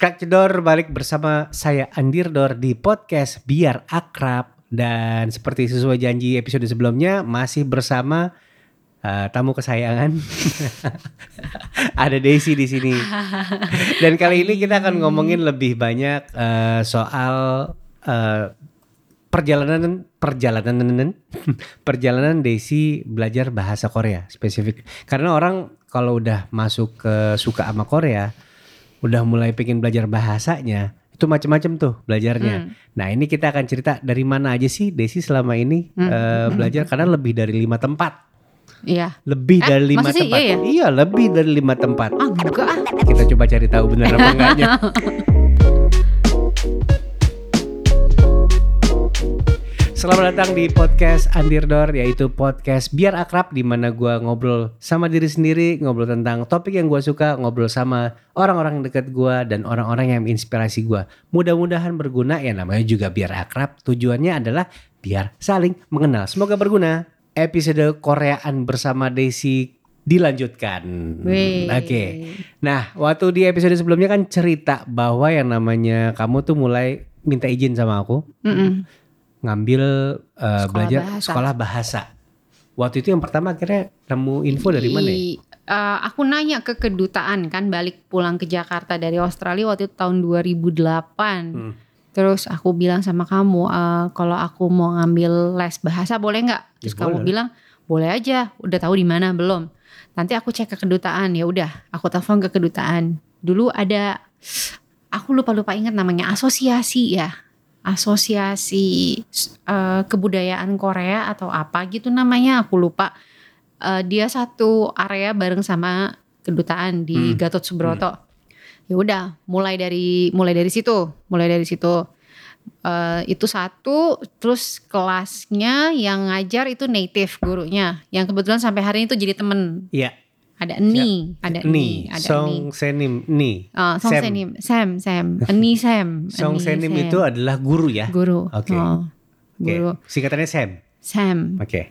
Crack Door balik bersama saya Andir Dor di podcast Biar Akrab. Dan seperti sesuai janji episode sebelumnya masih bersama uh, tamu kesayangan. Ada Daisy di sini. Dan kali ini kita akan ngomongin lebih banyak uh, soal uh, perjalanan perjalanan perjalanan Daisy belajar bahasa Korea spesifik. Karena orang kalau udah masuk ke suka sama Korea udah mulai pengen belajar bahasanya itu macam-macam tuh belajarnya. Hmm. Nah ini kita akan cerita dari mana aja sih Desi selama ini Hmm. eh, belajar karena lebih dari lima tempat, Iya. lebih Eh, dari lima sih? tempat. Iya ya? Iya lebih dari lima tempat. Ah enggak. Kita coba cari tahu benar apa enggaknya. Selamat datang di podcast Andirdor yaitu podcast biar akrab di mana gua ngobrol sama diri sendiri, ngobrol tentang topik yang gua suka, ngobrol sama orang-orang yang dekat gua dan orang-orang yang menginspirasi gua. Mudah-mudahan berguna ya namanya juga biar akrab. Tujuannya adalah biar saling mengenal. Semoga berguna. Episode Koreaan bersama Desi dilanjutkan. Oke. Nah, waktu di episode sebelumnya kan cerita bahwa yang namanya kamu tuh mulai minta izin sama aku Mm-mm. Ngambil uh, Sekolah belajar bahasa. sekolah bahasa. Waktu itu yang pertama akhirnya nemu info dari mana ya? Eh, aku nanya ke kedutaan kan balik pulang ke Jakarta dari Australia waktu itu tahun 2008. Hmm. Terus aku bilang sama kamu eh, kalau aku mau ngambil les bahasa boleh nggak? Terus Ya, kamu boleh. bilang boleh aja. Udah tahu di mana belum? Nanti aku cek ke kedutaan. Ya udah, aku telepon ke kedutaan. Dulu ada aku lupa-lupa ingat namanya asosiasi ya. Asosiasi eh, kebudayaan Korea atau apa gitu namanya aku lupa. Eh, dia satu area bareng sama kedutaan di Hmm. Gatot Subroto. Ya udah, mulai dari mulai dari situ, mulai dari situ. Eh, itu satu, terus kelasnya yang ngajar itu native gurunya, yang kebetulan sampai hari ini tuh jadi temen. Iya, Ada Eni, ada Eni, Ni, ada Eni. Song Senim, Ni. Oh, Song Sam. Senim, Sam, Sam, Eni Sam, Song Eni Senim Sam. itu adalah guru ya. guru. Oke. Oh, Oke. guru Singkatannya Sam. Sam. Oke.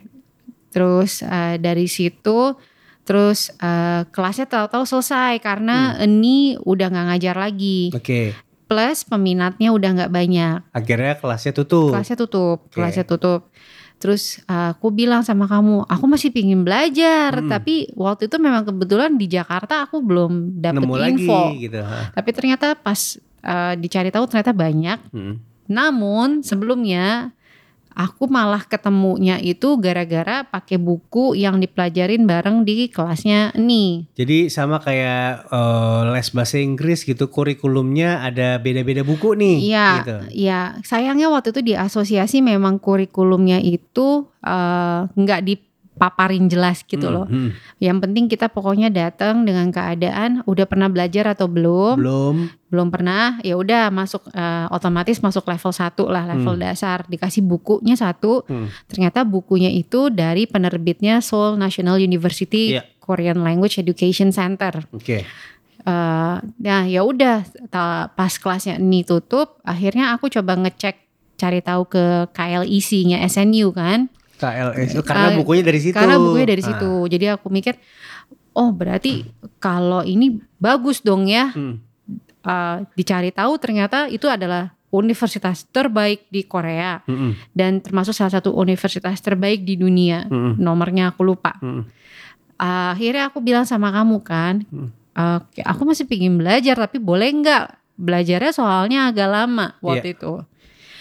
Terus eh, dari situ terus eh, kelasnya tahu-tahu selesai karena Hmm. Eni udah nggak ngajar lagi. Oke. Plus peminatnya udah nggak banyak. Akhirnya kelasnya tutup. Kelasnya tutup, Oke. kelasnya tutup. Terus eh, aku bilang sama kamu, aku masih pingin belajar, Hmm. tapi waktu itu memang kebetulan di Jakarta aku belum dapet Nemu info. lagi gitu. Tapi ternyata pas eh, dicari tahu ternyata banyak. Hmm. Namun sebelumnya aku malah ketemunya itu gara-gara pakai buku yang dipelajarin bareng di kelasnya Eni. Jadi sama kayak eh, les bahasa Inggris gitu kurikulumnya ada beda-beda buku nih Iya, gitu. iya. Sayangnya waktu itu di asosiasi memang kurikulumnya itu eh, nggak dipaparin jelas gitu Hmm, loh. hmm. Yang penting kita pokoknya datang dengan keadaan udah pernah belajar atau belum? Belum. Belum pernah. Ya udah masuk eh, otomatis masuk level 1 lah, level dasar. Dikasih bukunya satu. Hmm. Ternyata bukunya itu dari penerbitnya Seoul National University Iya. Korean Language Education Center. Oke. Eh, nah ya udah pas kelasnya ini tutup, akhirnya aku coba ngecek cari tahu ke KLEC-nya SNU kan. KLS. Karena Eh, bukunya dari situ. Karena bukunya dari Ah. situ. Jadi aku mikir, oh berarti kalau ini bagus dong ya. Hmm. Eh, dicari tahu ternyata itu adalah universitas terbaik di Korea Hmm, dan termasuk salah satu universitas terbaik di dunia. hmm, Nomornya aku lupa. hmm. akhirnya aku bilang sama kamu kan, Hmm. "Oke, aku masih pingin belajar tapi boleh nggak belajarnya soalnya agak lama waktu itu.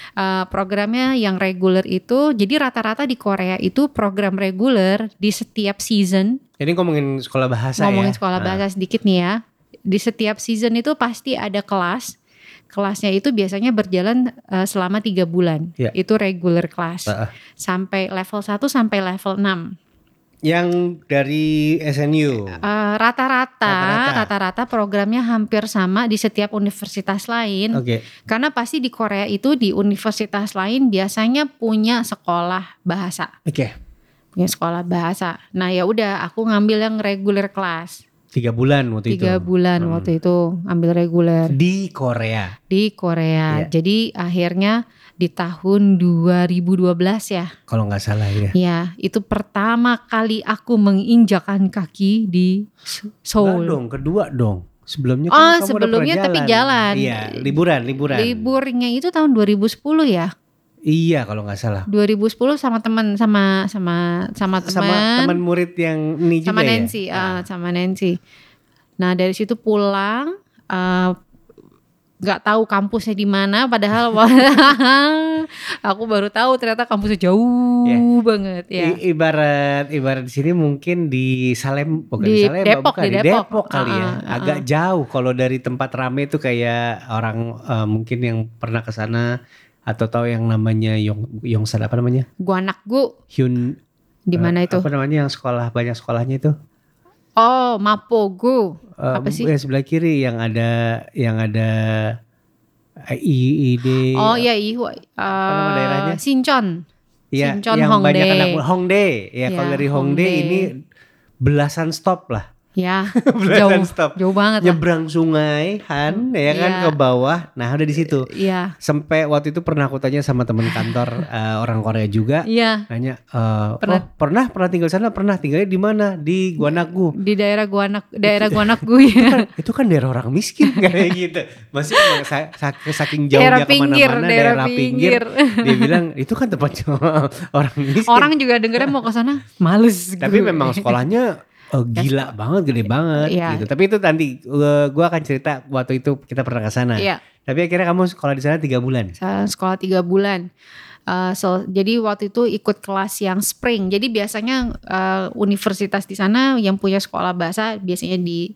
Eh, programnya yang reguler itu, jadi rata-rata di Korea itu program reguler di setiap season. Ini ngomongin sekolah bahasa ngomongin ya. sekolah Ah. bahasa sedikit nih ya. Di setiap season itu pasti ada kelas. Kelasnya itu biasanya berjalan eh, selama tiga bulan. Iya. Itu regular class. Ah, ah. Sampai level 1 sampai level 6. Yang dari SNU. Eh, rata-rata Rata-rata. rata-rata programnya hampir sama di setiap universitas lain Oke. karena pasti di Korea itu di universitas lain biasanya punya sekolah bahasa Oke. punya sekolah bahasa nah ya udah aku ngambil yang regular kelas Tiga bulan waktu itu. tiga bulan Hmm. waktu itu ambil reguler Di Korea. di Korea Iya. jadi akhirnya di tahun 2012 ya Kalau nggak salah ya. ya itu pertama kali aku menginjakan kaki di Enggak Seoul dong, kedua dong. Sebelumnya Oh, kan kamu udah sebelumnya pernah tapi jalan. Iya, liburan, liburan. Liburnya itu tahun 2010 ya. iya kalau nggak salah. 2010 sama teman sama sama sama Sama teman teman murid yang ini juga sama ya. Nancy, ah, sama Nancy. Nah dari situ pulang, eh, nggak tahu kampusnya di mana, padahal aku baru tahu ternyata kampusnya jauh Ya. banget ya. I- ibarat ibarat di sini mungkin di Salem bukan di, Di Salem Depok, bukan di di Depok. Depok, kali ya Ah, ah, agak jauh kalau dari tempat rame itu kayak orang eh, mungkin yang pernah ke sana atau tahu yang namanya Yong Yongsan apa namanya Gua anak gua Hyun di mana eh, itu? apa namanya yang sekolah banyak sekolahnya itu Oh, Mapogo. Eh, Apa sih? yang sebelah kiri yang ada yang ada eh, IID Oh iya, Ihu. nama daerahnya? Sincon. ya, Sincon yang Hongdae. banyak anak Hongdae ya kalau Ya, dari Hongdae Hongdae. ini belasan stop lah Ya, jauh, stop jauh banget lah. nyebrang sungai Han ya kan Iya. ke bawah nah udah di situ Iya, sampai waktu itu pernah aku tanya sama teman kantor eh, orang Korea juga iya. nanya eh, Pernah. oh, pernah pernah tinggal sana pernah tinggalnya di mana di Guanagu Di daerah gua anak, daerah gua anak gue ya. itu kan daerah orang miskin kayak gitu masih saking jauhnya daerah pinggir, ke mana-mana daerah, daerah pinggir. dia bilang itu kan tempatnya orang miskin Orang juga dengernya mau ke sana, males. tapi gue. memang sekolahnya eh, gila banget gede banget Iya. gitu tapi itu nanti gua akan cerita waktu itu kita pernah ke sana Iya, tapi akhirnya kamu sekolah di sana tiga bulan sekolah tiga bulan. Eh, so, jadi waktu itu ikut kelas yang spring. Jadi biasanya eh, universitas di sana yang punya sekolah bahasa biasanya di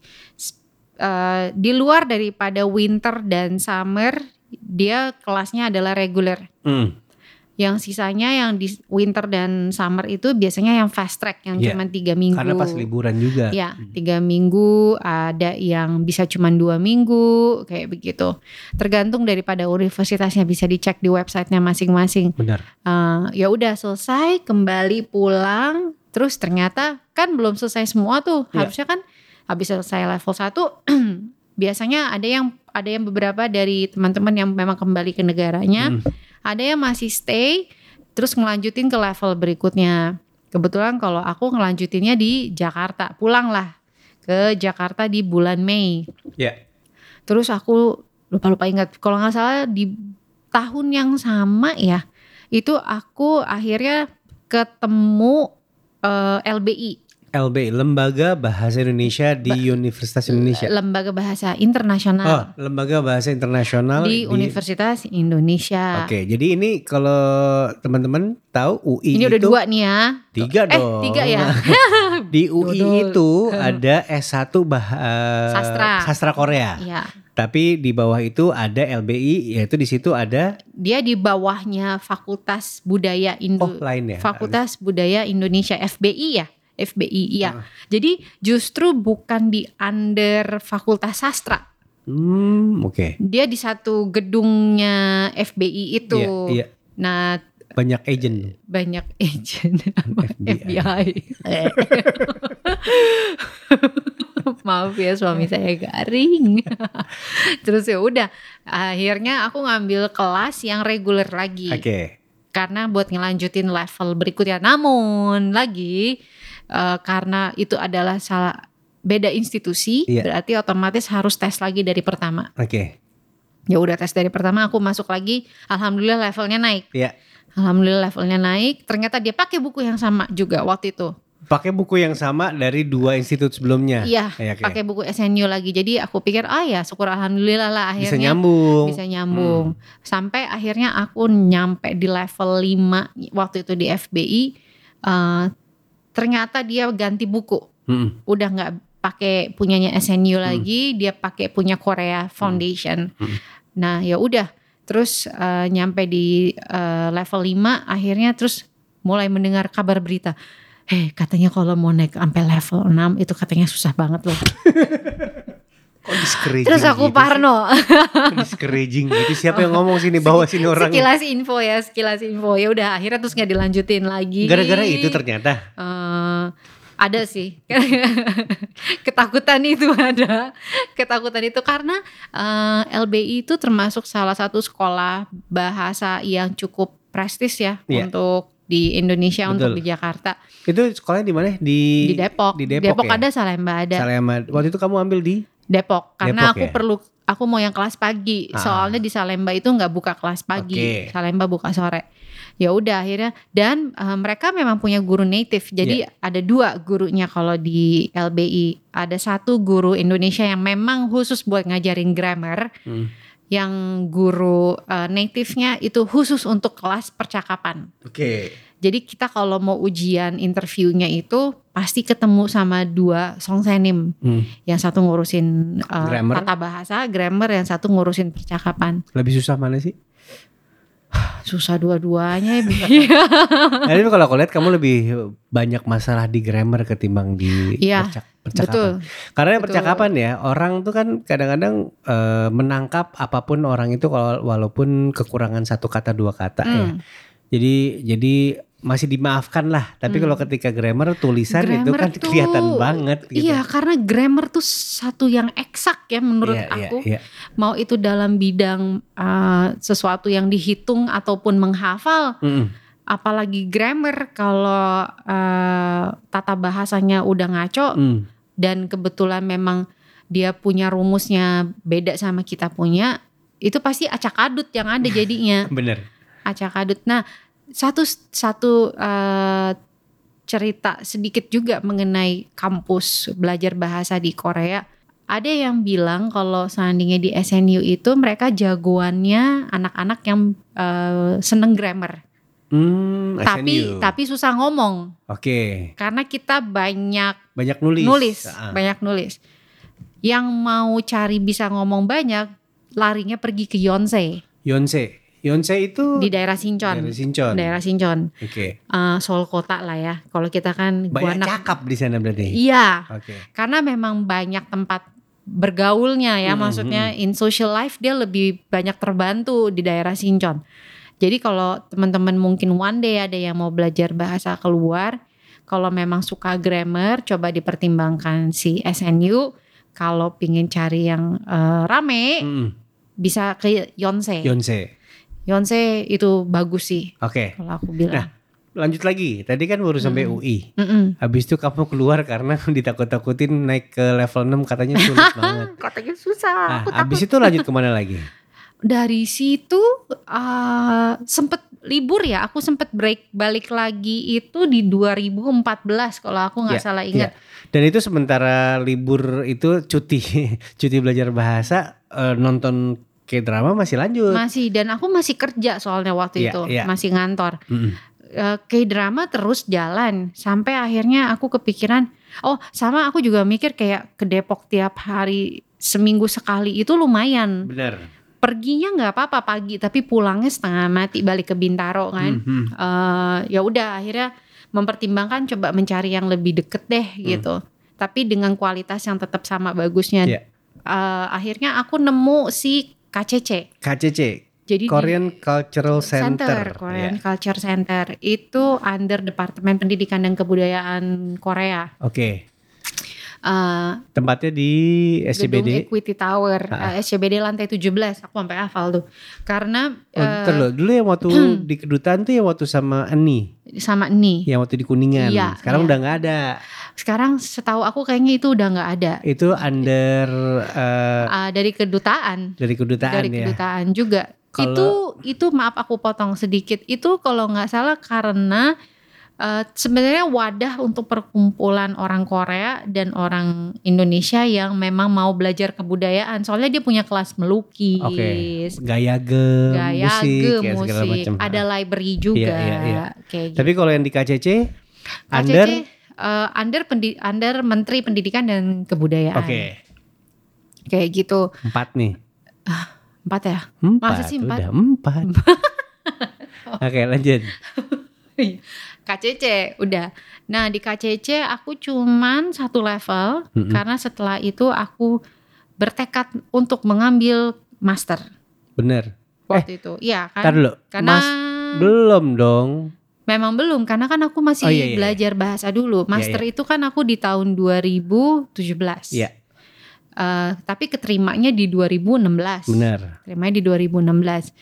eh, di luar daripada winter dan summer dia kelasnya adalah reguler. Hmm. Yang sisanya yang di winter dan summer itu biasanya yang fast track yang Iya. cuma tiga minggu. karena pas liburan juga Ya, tiga minggu, ada yang bisa cuma dua minggu, kayak begitu. Tergantung daripada universitasnya bisa dicek di websitenya masing-masing. benar Eh, ya udah selesai, kembali pulang, terus ternyata kan belum selesai semua tuh. Iya. Harusnya kan habis selesai level 1 biasanya ada yang ada yang beberapa dari teman-teman yang memang kembali ke negaranya, Hmm. Ada yang masih stay, terus ngelanjutin ke level berikutnya. Kebetulan kalau aku ngelanjutinnya di Jakarta, pulang lah ke Jakarta di bulan Mei. ya Terus aku lupa-lupa ingat, kalau nggak salah di tahun yang sama ya, itu aku akhirnya ketemu eh, LBI, LB Lembaga Bahasa Indonesia di Universitas Indonesia Lembaga Bahasa Internasional oh Lembaga Bahasa Internasional di, Universitas Indonesia. Oke, jadi ini kalau teman-teman tahu UI Ini itu udah dua nih ya. tiga Eh, dong. tiga ya? Di UI Dodol. itu ada S1 bah eh, Sastra. sastra Korea. Iya. Tapi di bawah itu ada LBI yaitu di situ ada Dia di bawahnya Fakultas Budaya oh Indo lain ya. Fakultas Budaya Indonesia FBI ya. FBI iya. Ah. Jadi justru bukan di under Fakultas Sastra. Hmm, oke. Dia di satu gedungnya FBI itu. Iya, iya. Nah, Banyak agent. banyak agent FBI. FBI. Maaf ya suami saya garing. Terus ya udah, akhirnya aku ngambil kelas yang reguler lagi. Oke. Karena buat ngelanjutin level berikutnya. Namun lagi eh, karena itu adalah salah beda institusi, Iya. berarti otomatis harus tes lagi dari pertama. Oke. Ya udah tes dari pertama aku masuk lagi, alhamdulillah levelnya naik. Iya. Alhamdulillah levelnya naik. Ternyata dia pakai buku yang sama juga waktu itu. Pakai buku yang sama dari dua institut sebelumnya. Iya, Ya, oke. pakai buku SNU lagi. Jadi aku pikir, ah ya syukur alhamdulillah lah Bisa akhirnya nyambung. Hmm. bisa nyambung. Sampai akhirnya aku nyampe di level 5 waktu itu di FBI. eh, ternyata dia ganti buku. Mm-mm. Udah nggak pakai punyanya SNU lagi, dia pakai punya Korea Foundation. Hmm. Nah, ya udah. Terus eh, nyampe di eh, level 5 akhirnya terus mulai mendengar kabar berita. Eh, katanya kalau mau naik sampai level 6 itu katanya susah banget loh. Kok discouraging Terus aku gitu parno. Discouraging gitu. Siapa yang ngomong sini bawa sini orang. Sekilas info ya, sekilas info. Ya udah akhirnya terus nggak dilanjutin lagi. Gara-gara itu ternyata. Eh, ada sih ketakutan itu ada ketakutan itu karena eh, LBI itu termasuk salah satu sekolah bahasa yang cukup prestis ya Iya. untuk di Indonesia untuk Betul. di Jakarta Itu sekolahnya di mana? Di di Depok Di Depok, ya? ada Salemba ada Salemba. Waktu itu kamu ambil di Depok karena Depok aku ya? perlu aku mau yang kelas pagi Ah. soalnya di Salemba itu nggak buka kelas pagi Oke. Salemba buka sore ya udah akhirnya dan eh, mereka memang punya guru native jadi Iya. ada dua gurunya kalau di LBI ada satu guru Indonesia yang memang khusus buat ngajarin grammar Hmm. yang guru eh, native-nya itu khusus untuk kelas percakapan Oke. Jadi kita kalau mau ujian interviewnya itu pasti ketemu sama dua songsenim Hmm. yang satu ngurusin uh, Grammar. tata bahasa, grammar, yang satu ngurusin percakapan. Lebih susah mana sih? Susah dua-duanya. Nah, tapi kalau aku lihat kamu lebih banyak masalah di grammar ketimbang di Iya, percak- percakapan. Betul. Karena betul. percakapan ya, orang tuh kan kadang-kadang eh, menangkap apa pun orang itu kalau walaupun kekurangan satu kata dua kata ya. Hmm. Jadi jadi masih dimaafkan lah. Tapi Hmm. kalau ketika grammar tulisan itu Grammar kan tuh- kelihatan banget gitu. Iya, karena grammar tuh satu yang eksak ya menurut Iya, iya, aku. iya. Mau itu dalam bidang uh, sesuatu yang dihitung ataupun menghafal, Mm-mm. apalagi grammar kalau uh, tata bahasanya udah ngaco Mm. dan kebetulan memang dia punya rumusnya beda sama kita punya, itu pasti acak adut yang ada jadinya. Bener. acak adut. Nah, satu satu eh, cerita sedikit juga mengenai kampus belajar bahasa di Korea. Ada yang bilang kalau seandainya di SNU itu mereka jagoannya anak-anak yang eh, seneng grammar, Hmm, tapi SNU. tapi susah ngomong Oke, karena kita banyak banyak nulis. nulis, Ah. banyak nulis. Yang mau cari bisa ngomong banyak, larinya pergi ke Yonsei Yonsei. Yonsei itu di daerah Sinchon. daerah Sinchon. Daerah Sinchon. Oke. eh, Seoul kota lah ya. Kalau kita kan Banyak anak cakap di sana berarti. Iya, Oke. karena memang banyak tempat bergaulnya ya. Mhm, Maksudnya in social life dia lebih banyak terbantu di daerah Sinchon. Jadi kalau teman-teman mungkin one day ada yang mau belajar bahasa keluar, kalau memang suka grammar, coba dipertimbangkan si SNU. Kalau pingin cari yang eh, rame, Mm-mm. bisa ke Yonsei. Yonsei. Yonsei itu bagus sih Oke. kalau aku bilang. Nah, Lanjut lagi. Tadi kan baru sampai Mm-mm. UI. Mm-mm. Habis itu kamu keluar karena ditakut-takutin naik ke level 6 katanya sulit banget. Katanya susah. Nah, aku takut. habis itu lanjut ke mana lagi? dari situ uh, sempet libur ya aku sempet break balik lagi itu di 2014 kalau aku nggak Ya, salah ingat Dan itu sementara libur itu cuti cuti belajar bahasa eh, nonton kayak drama masih lanjut. masih dan aku masih kerja soalnya waktu Iya, itu iya. masih ngantor Mm-mm. uh, K-drama terus jalan sampai akhirnya aku kepikiran oh sama aku juga mikir kayak ke Depok tiap hari seminggu sekali itu lumayan Bener. perginya nggak apa-apa pagi tapi pulangnya setengah mati balik ke Bintaro kan Mhm. eh ya udah akhirnya mempertimbangkan coba mencari yang lebih deket deh Hmm. gitu. Tapi dengan kualitas yang tetap sama bagusnya. Iya. Eh, akhirnya aku nemu si KCC. KCC Jadi di- Korean Cultural Center. Korean Ya. Culture Center itu under Departemen Pendidikan dan Kebudayaan Korea. Oke. Eh, Tempatnya di gedung SCBD. Equity Tower, Ah. eh, SCBD lantai 17. Aku sampai hafal tuh. Karena Oh, bentar loh. Dulu yang waktu di kedutaan tuh yang waktu sama Eni, sama ini. yang waktu di Kuningan. Iya, Sekarang iya. udah nggak ada. Sekarang setahu aku kayaknya itu udah nggak ada. Itu under eh, Ah, dari kedutaan. dari kedutaan dari ya. kedutaan juga. Kalau- itu itu maaf aku potong sedikit. Itu kalau nggak salah karena eh, sebenarnya wadah untuk perkumpulan orang Korea dan orang Indonesia yang memang mau belajar kebudayaan. Soalnya dia punya kelas melukis, Gaya ge, gaya musik, ge, ya, segala musik, macam. ada library juga. Iya, iya, Kayak gitu. Tapi kalau yang di KCC, KCC, under, eh, under pendi- under Menteri Pendidikan dan Kebudayaan. oke, Kayak gitu. empat nih. Empat ya? Empat, Masa sih empat? udah empat. Oke lanjut. KCC udah. Nah di KCC aku cuman satu level Mm-mm. karena setelah itu aku bertekad untuk mengambil master Bener. waktu itu. Iya kan? dulu. Karena Mas, belum dong. memang belum karena kan aku masih Oh, iya, iya, belajar bahasa dulu. Master itu kan aku di tahun 2017. Iya. Eh, tapi keterimanya di 2016. Bener. Terimanya di 2016.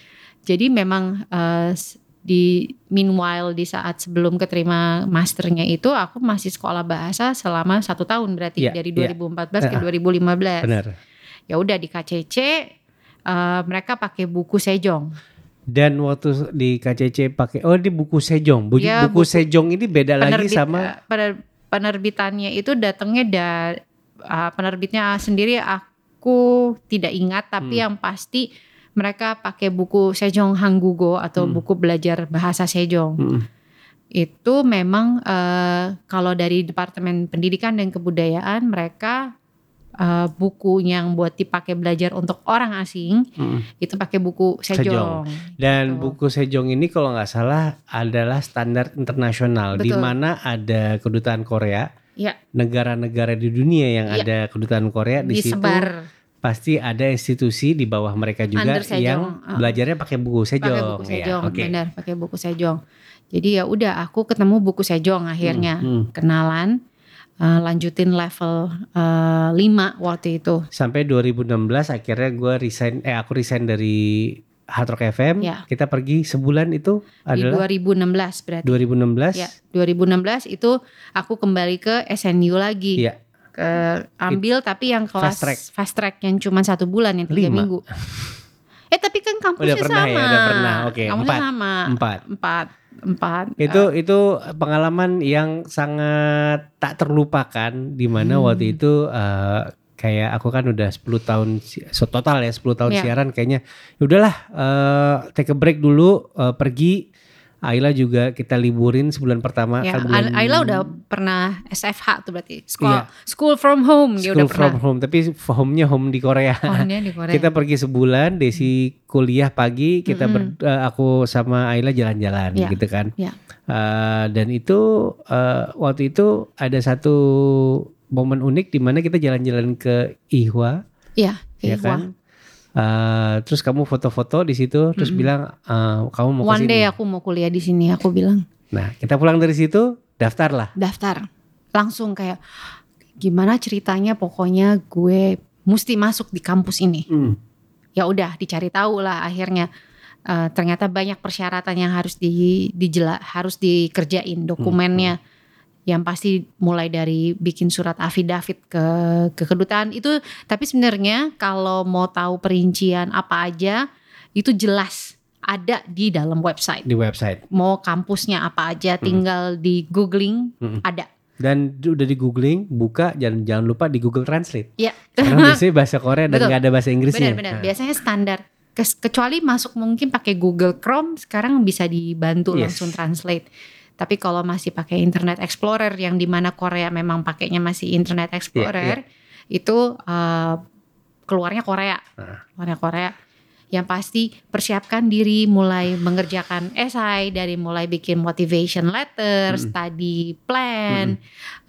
Jadi memang eh, s- di meanwhile di saat sebelum keterima masternya itu aku masih sekolah bahasa selama satu tahun berarti Iya, dari iya. 2014 ke Uh-uh. 2015 Benar. ya udah di KCC eh, mereka pakai buku Sejong Dan waktu di KCC pakai oh di buku Sejong. Bu- Ya, buku, buku- Sejong ini beda lagi sama eh, pener- penerbitannya itu datangnya dari penerbitnya sendiri aku tidak ingat tapi Hmm. yang pasti mereka pakai buku Sejong Hanggugo atau Hmm. buku belajar bahasa Sejong Mm-mm. itu memang eh, kalau dari Departemen Pendidikan dan Kebudayaan mereka eh, buku yang buat dipakai belajar untuk orang asing Mm-mm. itu pakai buku Sejong. Sejong. Dan Gitu. buku Sejong ini kalau nggak salah adalah standar internasional di mana ada kedutaan Korea. Ya. Negara-negara di dunia yang Iya. ada kedutaan Korea di situ Disebar pasti ada institusi di bawah mereka juga yang uh. belajarnya pakai buku Sejong. pakai buku Ya, Sejong, oke. benar pakai buku Sejong. Jadi ya udah aku ketemu buku Sejong akhirnya Hmm, hmm. kenalan, eh, lanjutin level 5 waktu itu. Sampai 2016 akhirnya gue resign eh aku resign dari Hard Rock FM. Ya. Kita pergi sebulan itu Di adalah 2016 berarti. 2016. Ya, 2016 itu aku kembali ke SNU lagi. Iya. Ke ambil tapi yang kelas Fast track. fast track yang cuma satu bulan yang tiga Lima. minggu. Eh tapi kan kampusnya Udah pernah sama. ya, udah pernah. Oke, Kampusnya empat. sama. Empat. Empat. Empat. Itu itu pengalaman yang sangat tak terlupakan di mana Hmm. waktu itu eh, kayak aku kan udah 10 tahun total ya 10 tahun Iya. siaran kayaknya ya udahlah eh, take a break dulu eh, pergi Ayla juga kita liburin sebulan pertama Ya, kan bulan- Ayla udah pernah SFH tuh berarti. School, Iya. school from home dia school udah pernah. from home tapi home-nya home di Korea. Home-nya di Korea. Kita pergi sebulan, Desi kuliah pagi, kita ber- Mm-mm. eh, aku sama Ayla jalan-jalan Ya, gitu kan. ya. Eh, dan itu eh, waktu itu ada satu momen unik di mana kita jalan-jalan ke Ihwa, Iya, ya Ihwa. kan. Eh, terus kamu foto-foto di situ, terus Mm-mm. bilang eh, kamu mau One sini. day aku mau kuliah di sini, aku bilang Nah, kita pulang dari situ, daftar lah. daftar. Langsung kayak gimana ceritanya pokoknya gue mesti masuk di kampus ini. Hmm. Ya udah dicari tahu lah akhirnya. Eh, ternyata banyak persyaratan yang harus di dijela, harus dikerjain dokumennya. Yang pasti mulai dari bikin surat afidavit ke ke kedutaan itu tapi sebenarnya kalau mau tahu perincian apa aja itu jelas ada di dalam website. Di website. Mau kampusnya apa aja tinggal di googling Mm-mm. ada. Dan udah di googling, buka jangan jangan lupa di Google Translate. Ya. Karena biasanya bahasa Korea dan nggak ada bahasa Inggrisnya. Benar-benar. Nah, Biasanya standar. Kecuali masuk mungkin pakai Google Chrome sekarang bisa dibantu Yes. langsung translate. Tapi kalau masih pakai Internet Explorer yang di mana Korea memang pakainya masih Internet Explorer itu eh, keluarnya Korea, Nah. keluarnya Korea. Yang pasti persiapkan diri mulai mengerjakan esai dari mulai bikin motivation letter, Mm-mm. study plan,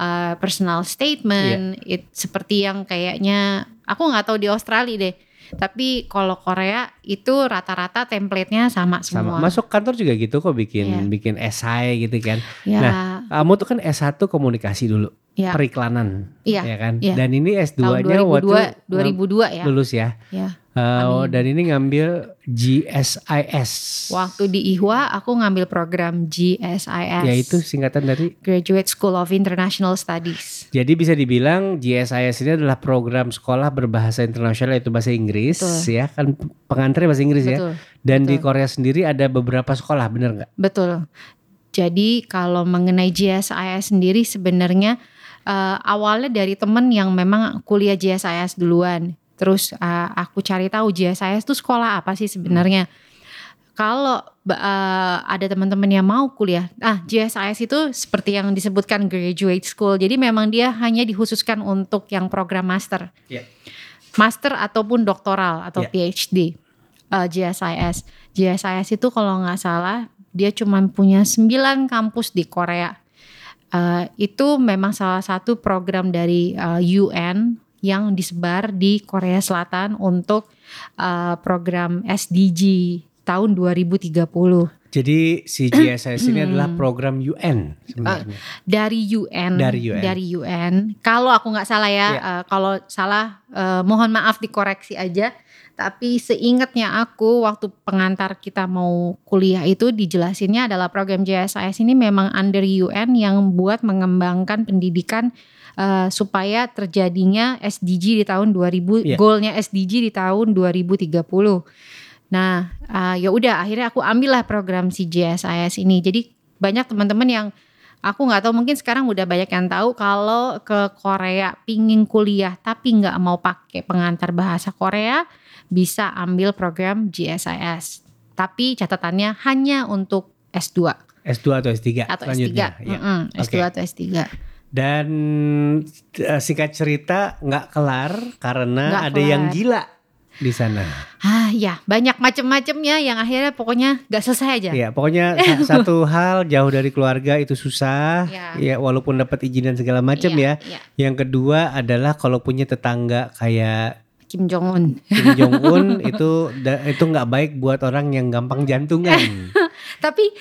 eh, personal statement, it, seperti yang kayaknya aku nggak tahu di Australia deh. Tapi kalau Korea itu rata-rata template-nya sama sama. semua. Masuk kantor juga gitu kok bikin Iya. bikin esai gitu kan. ya, Kamu tuh kan S1 komunikasi dulu, ya. periklanan, Iya, ya kan? iya. Dan ini tahun S2-nya 2002, waktu 2002 ya. lulus ya. Ya. Amin. dan ini ngambil GSIS. Waktu di IHWA aku ngambil program GSIS. Yaitu singkatan dari Graduate School of International Studies. Jadi bisa dibilang GSIS ini adalah program sekolah berbahasa internasional yaitu bahasa Inggris Betul. ya kan pengantarnya bahasa Inggris ya. Betul. Dan di betul. Korea sendiri ada beberapa sekolah bener nggak? Betul. Jadi kalau mengenai GSIS sendiri sebenarnya eh, awalnya dari temen yang memang kuliah GSIS duluan. Terus eh, aku cari tahu GSIS itu sekolah apa sih sebenarnya. Kalau eh, ada teman-teman yang mau kuliah, ah GSIS itu seperti yang disebutkan graduate school. Jadi memang dia hanya dikhususkan untuk yang program master, Iya. master ataupun doktoral atau Iya. PhD. eh, GSIS. GSIS itu kalau nggak salah dia cuma punya 9 kampus di Korea. Eh, itu memang salah satu program dari eh, UN yang disebar di Korea Selatan untuk eh, program SDG tahun 2030. Jadi si GSIS ini adalah program UN sebenarnya. dari UN Dari UN. dari UN. kalau aku nggak salah ya Iya. eh, kalau salah eh, mohon maaf dikoreksi aja tapi seingatnya aku waktu pengantar kita mau kuliah itu dijelasinnya adalah program JSIS ini memang under UN yang buat mengembangkan pendidikan uh, supaya terjadinya SDG di tahun 2000 Iya. goalnya SDG di tahun 2030. Nah, uh, ya udah akhirnya aku ambillah program si JSIS ini. Jadi banyak teman-teman yang aku nggak tahu mungkin sekarang udah banyak yang tahu kalau ke Korea pingin kuliah tapi nggak mau pakai pengantar bahasa Korea bisa ambil program GSIS. Tapi catatannya hanya untuk S2 S2 atau S3 atau S3. selanjutnya. Ya. Mm-mm, S2 Oke. atau S3. Dan eh, singkat cerita nggak kelar karena Nggak ada yang kelar. gila di sana. Ah ya, banyak macam-macamnya yang akhirnya pokoknya nggak selesai aja. Ya, pokoknya sa- satu hal jauh dari keluarga itu susah. Ya. Ya, walaupun dapat izin dan segala macam ya. Iya, iya. Yang kedua adalah kalau punya tetangga kayak Kim Jong Un. Kim Jong Un itu itu nggak baik buat orang yang gampang jantungan. Tapi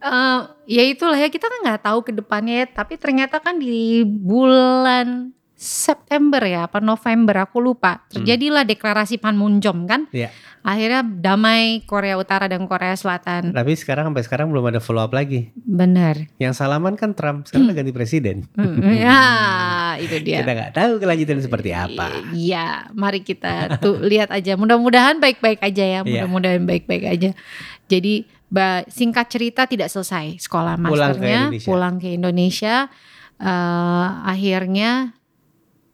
eh, ya itulah ya kita kan nggak tahu ke depannya. ya. Tapi ternyata kan di bulan September ya apa November aku lupa terjadilah deklarasi Panmunjom kan. Iya. Akhirnya damai Korea Utara dan Korea Selatan. Tapi sekarang sampai sekarang belum ada follow up lagi. Benar. Yang salaman kan Trump, sekarang udah ganti presiden. Hmm, ya itu dia. Kita nggak tahu kelanjutan seperti apa. Iya, mari kita tuh lihat aja. Mudah-mudahan baik-baik aja ya. Iya. Mudah-mudahan baik-baik aja. Jadi ba- singkat cerita tidak selesai sekolah Pulang ke masternya, Indonesia. pulang ke Indonesia. eh, akhirnya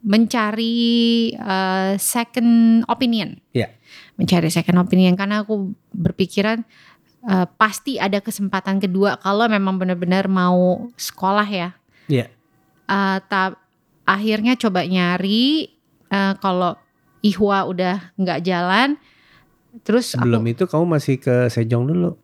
mencari eh, second opinion. Iya. Mencari second opinion karena aku berpikiran eh, pasti ada kesempatan kedua kalau memang benar-benar mau sekolah ya. Iya. Eh, ta- akhirnya coba nyari eh, kalau ihwa udah nggak jalan terus Sebelum aku, itu kamu masih ke Sejong dulu.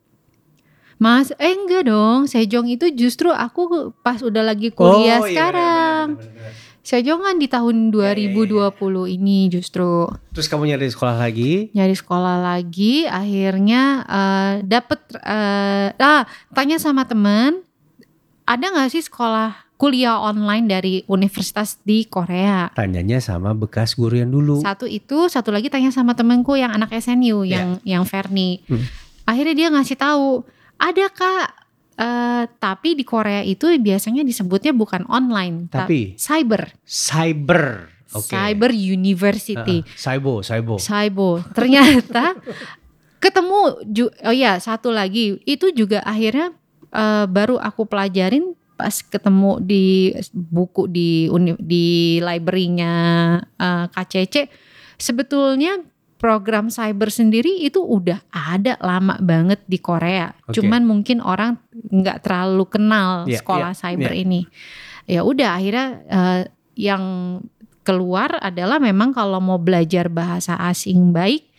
mas eh enggak dong Sejong itu justru aku pas udah lagi kuliah Oh, iya, sekarang benar-benar, benar-benar. Sejong kan di tahun Iya, iya, 2020 ini justru Terus kamu nyari sekolah lagi? nyari sekolah lagi akhirnya eh, dapet eh, ah tanya sama temen ada nggak sih sekolah kuliah online dari universitas di Korea Tanyanya sama bekas guru yang dulu. Satu itu, satu lagi tanya sama temenku yang anak SNU Ya. yang yang Ferni. Hmm. Akhirnya dia ngasih tahu, ada kak, eh, tapi di Korea itu biasanya disebutnya bukan online, Tapi? cyber, Cyber. Oke. cyber university, Heeh, Saibo, Saibo. cyber. Ternyata ketemu, oh ya satu lagi itu juga akhirnya eh, baru aku pelajarin pas ketemu di buku di uni- di library-nya eh, KCC sebetulnya program cyber sendiri itu udah ada lama banget di Korea. Oke. Cuman mungkin orang nggak terlalu kenal Iya, sekolah iya, cyber iya. ini. Ya udah akhirnya eh, yang keluar adalah memang kalau mau belajar bahasa asing baik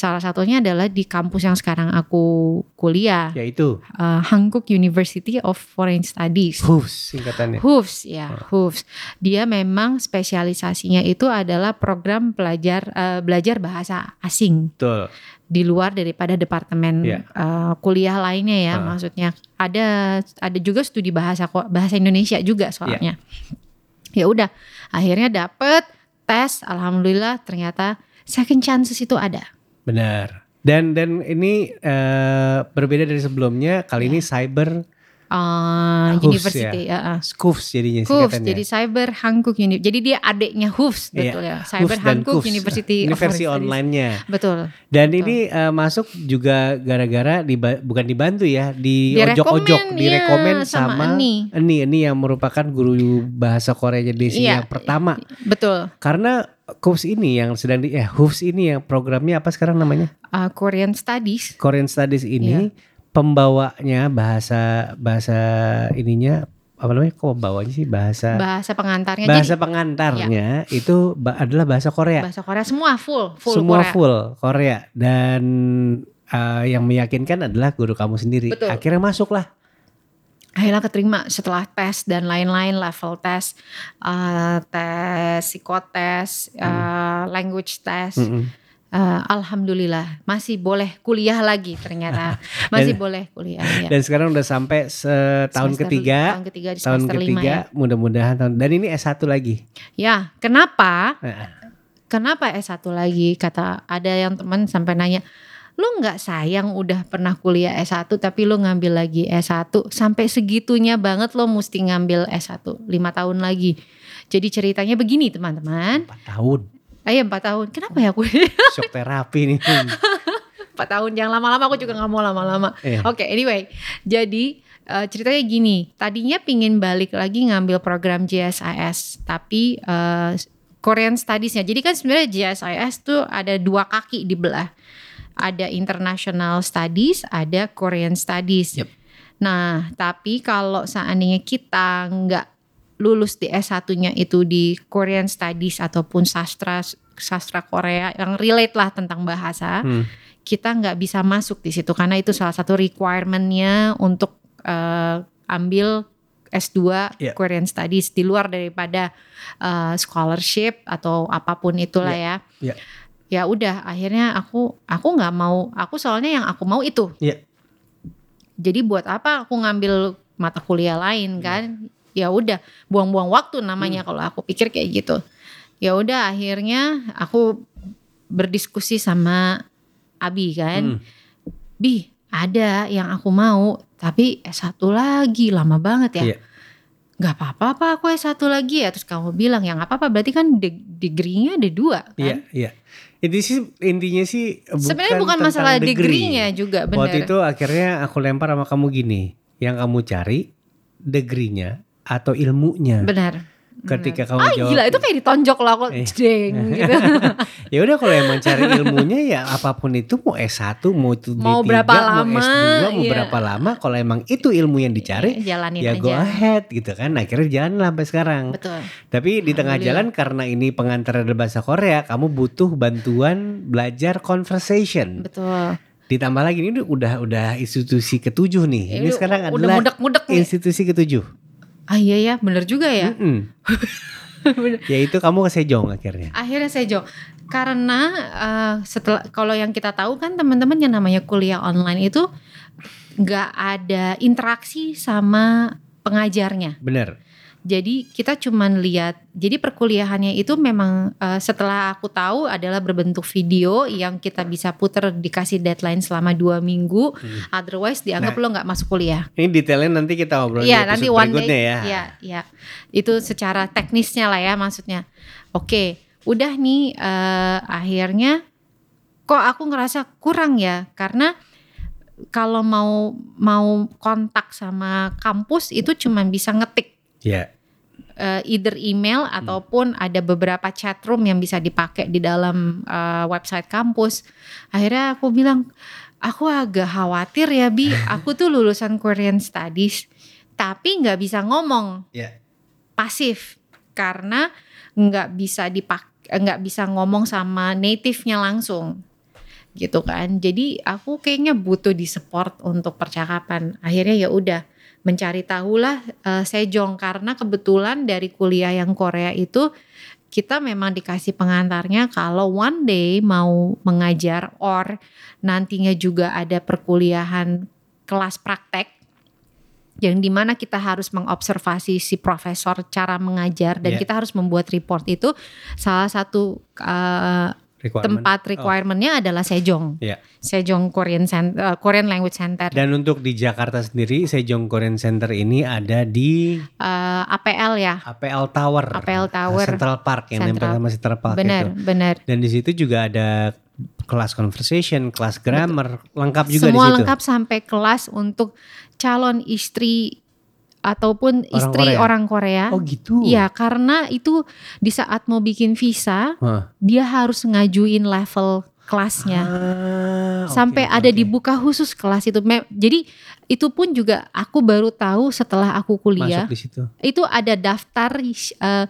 salah satunya adalah di kampus yang sekarang aku kuliah Yaitu eh, Hankook University of Foreign Studies. HUFS singkatannya. HUFS ya, HUFS. Dia memang spesialisasinya itu adalah program belajar eh, belajar bahasa asing Betul. di luar daripada departemen Iya. eh, kuliah lainnya ya. Ah. Maksudnya ada ada juga studi bahasa bahasa Indonesia juga soalnya. Iya. Ya udah, akhirnya dapet tes, alhamdulillah ternyata second chances itu ada. Benar. Dan dan ini eh, berbeda dari sebelumnya. Kali ini cyber Eh, HUFS university ya. ah. SKUFS jadinya HUFS, singkatannya. jadi Cyber Hankook Uni. Jadi dia adiknya HUFS, Iya, betul ya. Cyber dan Hankook. University. Ini versi online-nya. Betul. Dan Betul. ini eh, masuk juga gara-gara diba- bukan dibantu ya, di Direkomen, ojok-ojok, direkomen iya, sama sama, Eni. Eni Eni yang merupakan guru bahasa Korea jadi Iya. yang pertama. Betul. Karena KUFS ini yang sedang di eh HUFS ini yang programnya apa sekarang namanya? Uh, Korean Studies. Korean Studies ini Iya. Pembawanya bahasa bahasa ininya apa namanya? Kok pembawanya sih bahasa Bahasa pengantarnya. bahasa Jadi pengantarnya itu ba- adalah bahasa Korea. bahasa Korea semua full, full Semua Korea. full Korea dan eh, yang meyakinkan adalah guru kamu sendiri. Betul. Akhirnya masuklah. Akhirnya keterima setelah tes dan lain-lain level tes, uh, tes psikotes, uh, language test. Mm-mm. Uh, Alhamdulillah masih boleh kuliah lagi ternyata masih boleh kuliah ya. Dan sekarang udah sampai setahun Semester- ketiga, tahun ketiga di tahun ketiga ya. mudah-mudahan tahun dan ini S1 lagi. Ya, kenapa? Heeh. kenapa S1 lagi? Kata ada yang teman sampai nanya, lu nggak sayang udah pernah kuliah S1 tapi lu ngambil lagi S1 sampai segitunya banget lo mesti ngambil S1 lima tahun lagi. Jadi ceritanya begini teman-teman. Empat tahun. Ayo empat tahun. Kenapa ya aku Shock terapi nih. empat tahun? Jangan lama-lama. Aku juga nggak mau lama-lama. Iya. Oke, anyway. Jadi eh, ceritanya gini. Tadinya pingin balik lagi ngambil program JSIS, tapi eh, Korean Studies-nya. Jadi kan sebenarnya JSIS tuh ada dua kaki di belah. Ada International Studies, ada Korean Studies. Yep. Nah, tapi kalau seandainya kita nggak lulus di S1-nya itu di Korean Studies ataupun sastra sastra Korea yang relate lah tentang bahasa, Hmm. kita nggak bisa masuk di situ karena itu salah satu requirement-nya untuk eh, ambil S2 Iya. Korean Studies di luar daripada eh, scholarship atau apa pun itulah ya. Iya. Ya udah akhirnya aku aku nggak mau aku soalnya yang aku mau itu. Iya. Jadi buat apa aku ngambil mata kuliah lain kan? Ya udah buang-buang waktu Hmm. namanya kalau aku pikir kayak gitu. Ya udah akhirnya aku berdiskusi sama Abi kan. Hmm. Bi, ada yang aku mau, tapi S1 lagi lama banget ya. Iya. Gak apa-apa apa aku S1 lagi ya. Terus kamu bilang ya gak apa-apa berarti kan de- degree-nya ada dua kan. Iya, iya. Ini sih intinya sih bukan Sebenarnya bukan masalah degree. degree-nya juga benar. Waktu itu akhirnya aku lempar sama kamu gini, yang kamu cari degree-nya atau ilmunya. Benar. Ketika kamu Ah jawab, gila itu kayak ditonjok loh aku Eh. deng gitu. ya udah kalau emang cari ilmunya ya apa pun itu mau S1 mau itu Mau D3, berapa mau lama, S2 mau iya. berapa lama kalau emang itu ilmu yang dicari Iya, jalanin ya aja. go ahead gitu kan akhirnya jalan lah sampai sekarang Betul. tapi di tengah jalan karena ini pengantar dari bahasa Korea kamu butuh bantuan belajar conversation Betul. ditambah lagi ini udah udah institusi ketujuh nih ini Ini sekarang udah adalah mudek-mudek nih. institusi ketujuh Ah iya ya, bener juga ya. Mm-mm. ya itu kamu ke Sejong akhirnya Akhirnya jawab karena eh, setelah kalau yang kita tahu kan teman-teman yang namanya kuliah online itu nggak ada interaksi sama pengajarnya. bener Jadi kita cuman lihat. Jadi perkuliahannya itu memang eh, setelah aku tahu adalah berbentuk video yang kita bisa puter dikasih deadline selama dua minggu. Hmm. Otherwise dianggap Nah. lo nggak masuk kuliah. ini detailnya nanti kita ngobrol di Iya nanti one berikutnya day. ya Iya iya. Itu secara teknisnya lah ya maksudnya. Oke, udah nih eh, akhirnya kok aku ngerasa kurang ya karena kalau mau mau kontak sama kampus itu cuma bisa ngetik ya. Eh, either email Hmm. ataupun ada beberapa chat room yang bisa dipakai di dalam eh, website kampus. Akhirnya aku bilang, aku agak khawatir ya Bi, aku tuh lulusan Korean Studies, tapi nggak bisa ngomong. Ya. Pasif. Karena nggak bisa dipak nggak bisa ngomong sama native-nya langsung. Gitu kan. Jadi aku kayaknya butuh di support untuk percakapan. Akhirnya ya udah mencari tahulah eh, Sejong karena kebetulan dari kuliah yang Korea itu kita memang dikasih pengantarnya kalau one day mau mengajar or nantinya juga ada perkuliahan kelas praktek yang di mana kita harus mengobservasi si profesor cara mengajar dan Yeah. kita harus membuat report itu salah satu uh, requirement. tempat requirementnya adalah Sejong, Ya. Sejong Korean Center, Korean Language Center, Dan untuk di Jakarta sendiri, Sejong Korean Center ini ada di Uh, APL ya, APL Tower. APL Tower. Central Park yang nempel sama Central Park benar itu. benar. Dan di situ juga ada kelas conversation, kelas grammar, lengkap juga Semua di situ. lengkap sampai kelas untuk calon istri ataupun Orang istri Korea? orang Korea. Oh gitu. Iya, karena itu di saat mau bikin visa, Hah. dia harus ngajuin level kelasnya. Ah, sampai oke, ada oke. dibuka khusus kelas itu. Jadi itu pun juga aku baru tahu setelah aku kuliah. masuk di situ. Itu ada daftar eh,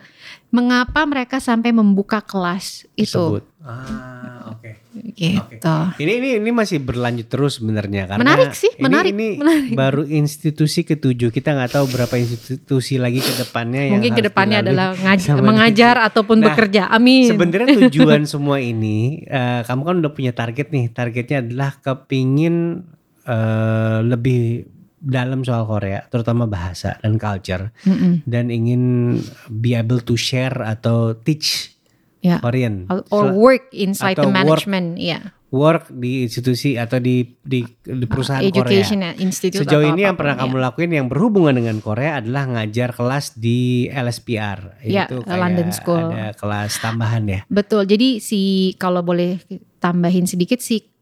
mengapa mereka sampai membuka kelas itu. Tersebut. Ah, oke. Gitu. Ini ini ini masih berlanjut terus sebenarnya karena Menarik sih, ini- menarik, Ini, menarik. baru institusi ketujuh. Kita nggak tahu berapa institusi lagi ke depannya yang Mungkin ke depannya dilalui adalah ngaj- mengajar ataupun Nah, bekerja. Amin. Sebenarnya tujuan semua ini, eh, kamu kan udah punya target nih. Targetnya adalah kepingin eh, lebih dalam soal Korea, terutama bahasa dan culture, Mm-mm. dan ingin be able to share atau teach Ya. Korean. or work inside atau the management, ya. work di institusi atau di di, di perusahaan Education Korea. institute Sejauh ini yang pernah ya. kamu lakuin yang berhubungan dengan Korea adalah ngajar kelas di LSPR. Ya, Itu London kayak School. Ada kelas tambahan ya. Betul. Jadi si kalau boleh tambahin sedikit si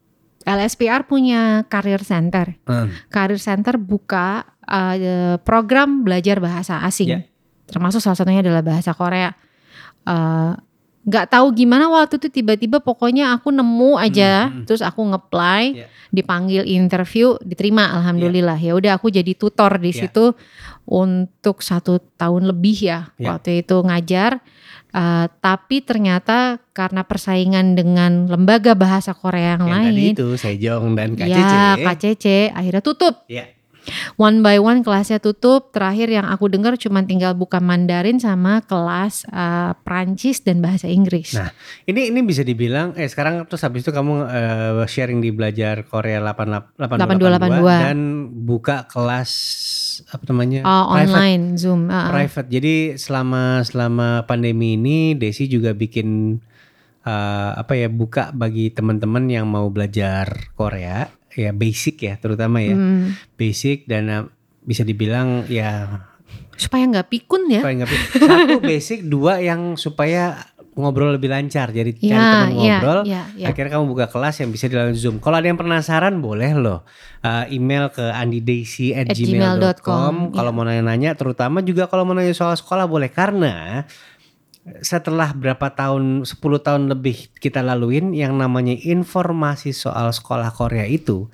LSPR punya career center. Hmm. Career Center buka uh, program belajar bahasa asing, Ya. termasuk salah satunya adalah bahasa Korea. Uh, Nggak tahu gimana waktu itu tiba-tiba pokoknya aku nemu aja, Hmm, hmm. terus aku ngeplay, Ya. dipanggil interview, diterima, alhamdulillah. Ya udah aku jadi tutor di Ya. situ untuk satu tahun lebih ya, Ya. waktu itu ngajar. Uh, tapi ternyata karena persaingan dengan lembaga bahasa Korea yang, Yang lain, tadi itu Sejong dan KCC. Ya, KCC akhirnya tutup. Ya. One by one kelasnya tutup. Terakhir yang aku dengar cuma tinggal buka Mandarin sama kelas uh, Prancis dan bahasa Inggris. Nah, Ini ini bisa dibilang eh sekarang terus habis itu kamu eh, sharing di belajar Korea 8882 8282. dan buka kelas apa namanya? Uh, private online Zoom. Uh, uh. private. Jadi selama selama pandemi ini Desi juga bikin eh, apa ya buka bagi teman-teman yang mau belajar Korea ya basic ya terutama ya Hmm. basic dan eh, bisa dibilang ya Supaya nggak pikun ya. supaya nggak satu basic dua yang supaya ngobrol lebih lancar jadi cari Ya, teman ya, ngobrol ya, ya. akhirnya kamu buka kelas yang bisa dilalui zoom kalau ada yang penasaran boleh loh Uh, email ke andidaisy at At gmail.com, gmail.com kalau ya. mau nanya-nanya terutama juga kalau mau nanya soal sekolah boleh karena setelah berapa tahun 10 tahun lebih kita laluin yang namanya informasi soal sekolah Korea itu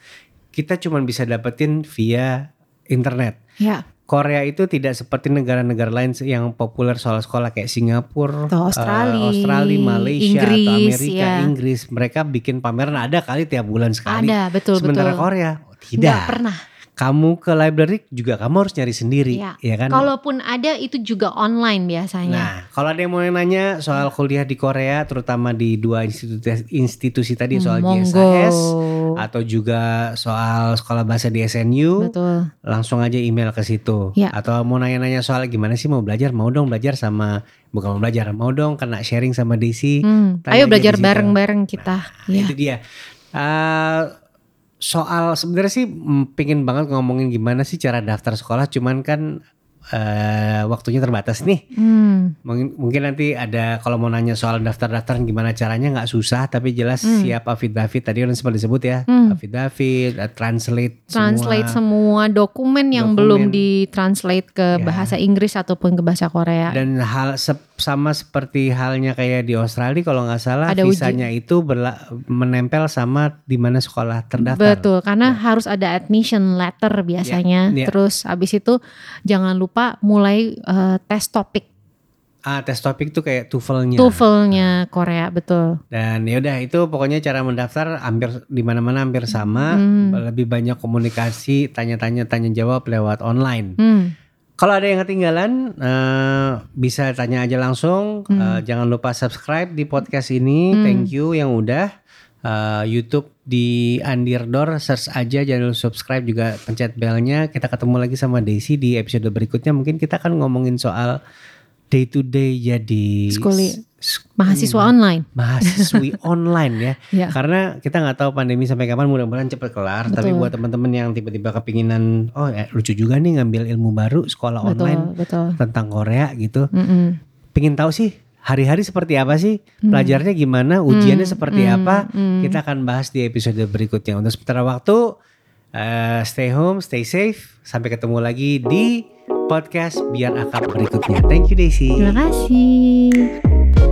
kita cuma bisa dapetin via internet Ya. Korea itu tidak seperti negara-negara lain yang populer soal sekolah kayak Singapura, Atau Australia, eh, Australia, Malaysia, atau Inggris, Amerika, ya. Inggris. Mereka bikin pameran ada kali tiap bulan sekali. Ada betul Sementara betul. Korea Nggak tidak. pernah. Kamu ke library juga kamu harus nyari sendiri, Iya. ya kan? Kalaupun ada itu juga online biasanya. Nah, kalau ada yang mau nanya soal kuliah di Korea, terutama di dua institusi, institusi tadi soal Monggo. GSAS atau juga soal sekolah bahasa di SNU, Betul. langsung aja email ke situ. Ya. Atau mau nanya-nanya soal gimana sih mau belajar, mau dong belajar sama bukan mau belajar, mau dong kena sharing sama Desi. Hmm. Ayo aja belajar bareng-bareng kita. Nah, ya. Itu dia. Eh, soal sebenarnya sih mm, pingin banget ngomongin gimana sih cara daftar sekolah, cuman kan eh, waktunya terbatas nih. Hmm. Mungkin, mungkin nanti ada kalau mau nanya soal daftar-daftar gimana caranya nggak susah, tapi jelas Hmm. siap affidavit tadi kan sempat disebut ya, Hmm. affidavit, eh, translate, translate semua. semua, dokumen yang Dokumen. belum ditranslate ke Ya. bahasa Inggris ataupun ke bahasa Korea. Dan hal sep- sama seperti halnya kayak di Australia kalau nggak salah Ada uji. visanya itu berla- menempel sama di mana sekolah terdaftar. Betul, karena harus ada admission letter biasanya. Ya, ya. Terus abis itu jangan lupa mulai eh, tes topik, Ah, tes topik tuh kayak TOEFL-nya. TOEFL-nya Korea, betul. Dan ya udah itu pokoknya cara mendaftar hampir di mana-mana hampir sama, Hmm. lebih banyak komunikasi, tanya-tanya, tanya jawab lewat online. Hmm. Kalau ada yang ketinggalan eh, bisa tanya aja langsung. Eh, jangan lupa subscribe di podcast ini. Hmm. Thank you yang udah. Eh, YouTube di Andirdor search aja jangan lupa subscribe juga pencet belnya. Kita ketemu lagi sama Desi di episode berikutnya. Mungkin kita akan ngomongin soal day to day jadi Sekuli- s- Mahasiswa ini, online. mahasiswi online ya. Ya. Karena kita nggak tahu pandemi sampai kapan mudah-mudahan cepet kelar. Tapi Betul. buat teman-teman yang tiba-tiba kepinginan, oh ya, lucu juga nih ngambil ilmu baru sekolah online Betul, betul. tentang Korea gitu. Mm-mm. Pingin tahu sih hari-hari seperti apa sih? Pelajarnya gimana? Ujiannya seperti hmm, apa? hmm. Kita akan bahas di episode berikutnya. Untuk sementara waktu, eh, stay home, stay safe. Sampai ketemu lagi di podcast biar akap berikutnya. Thank you Desi. Terima kasih.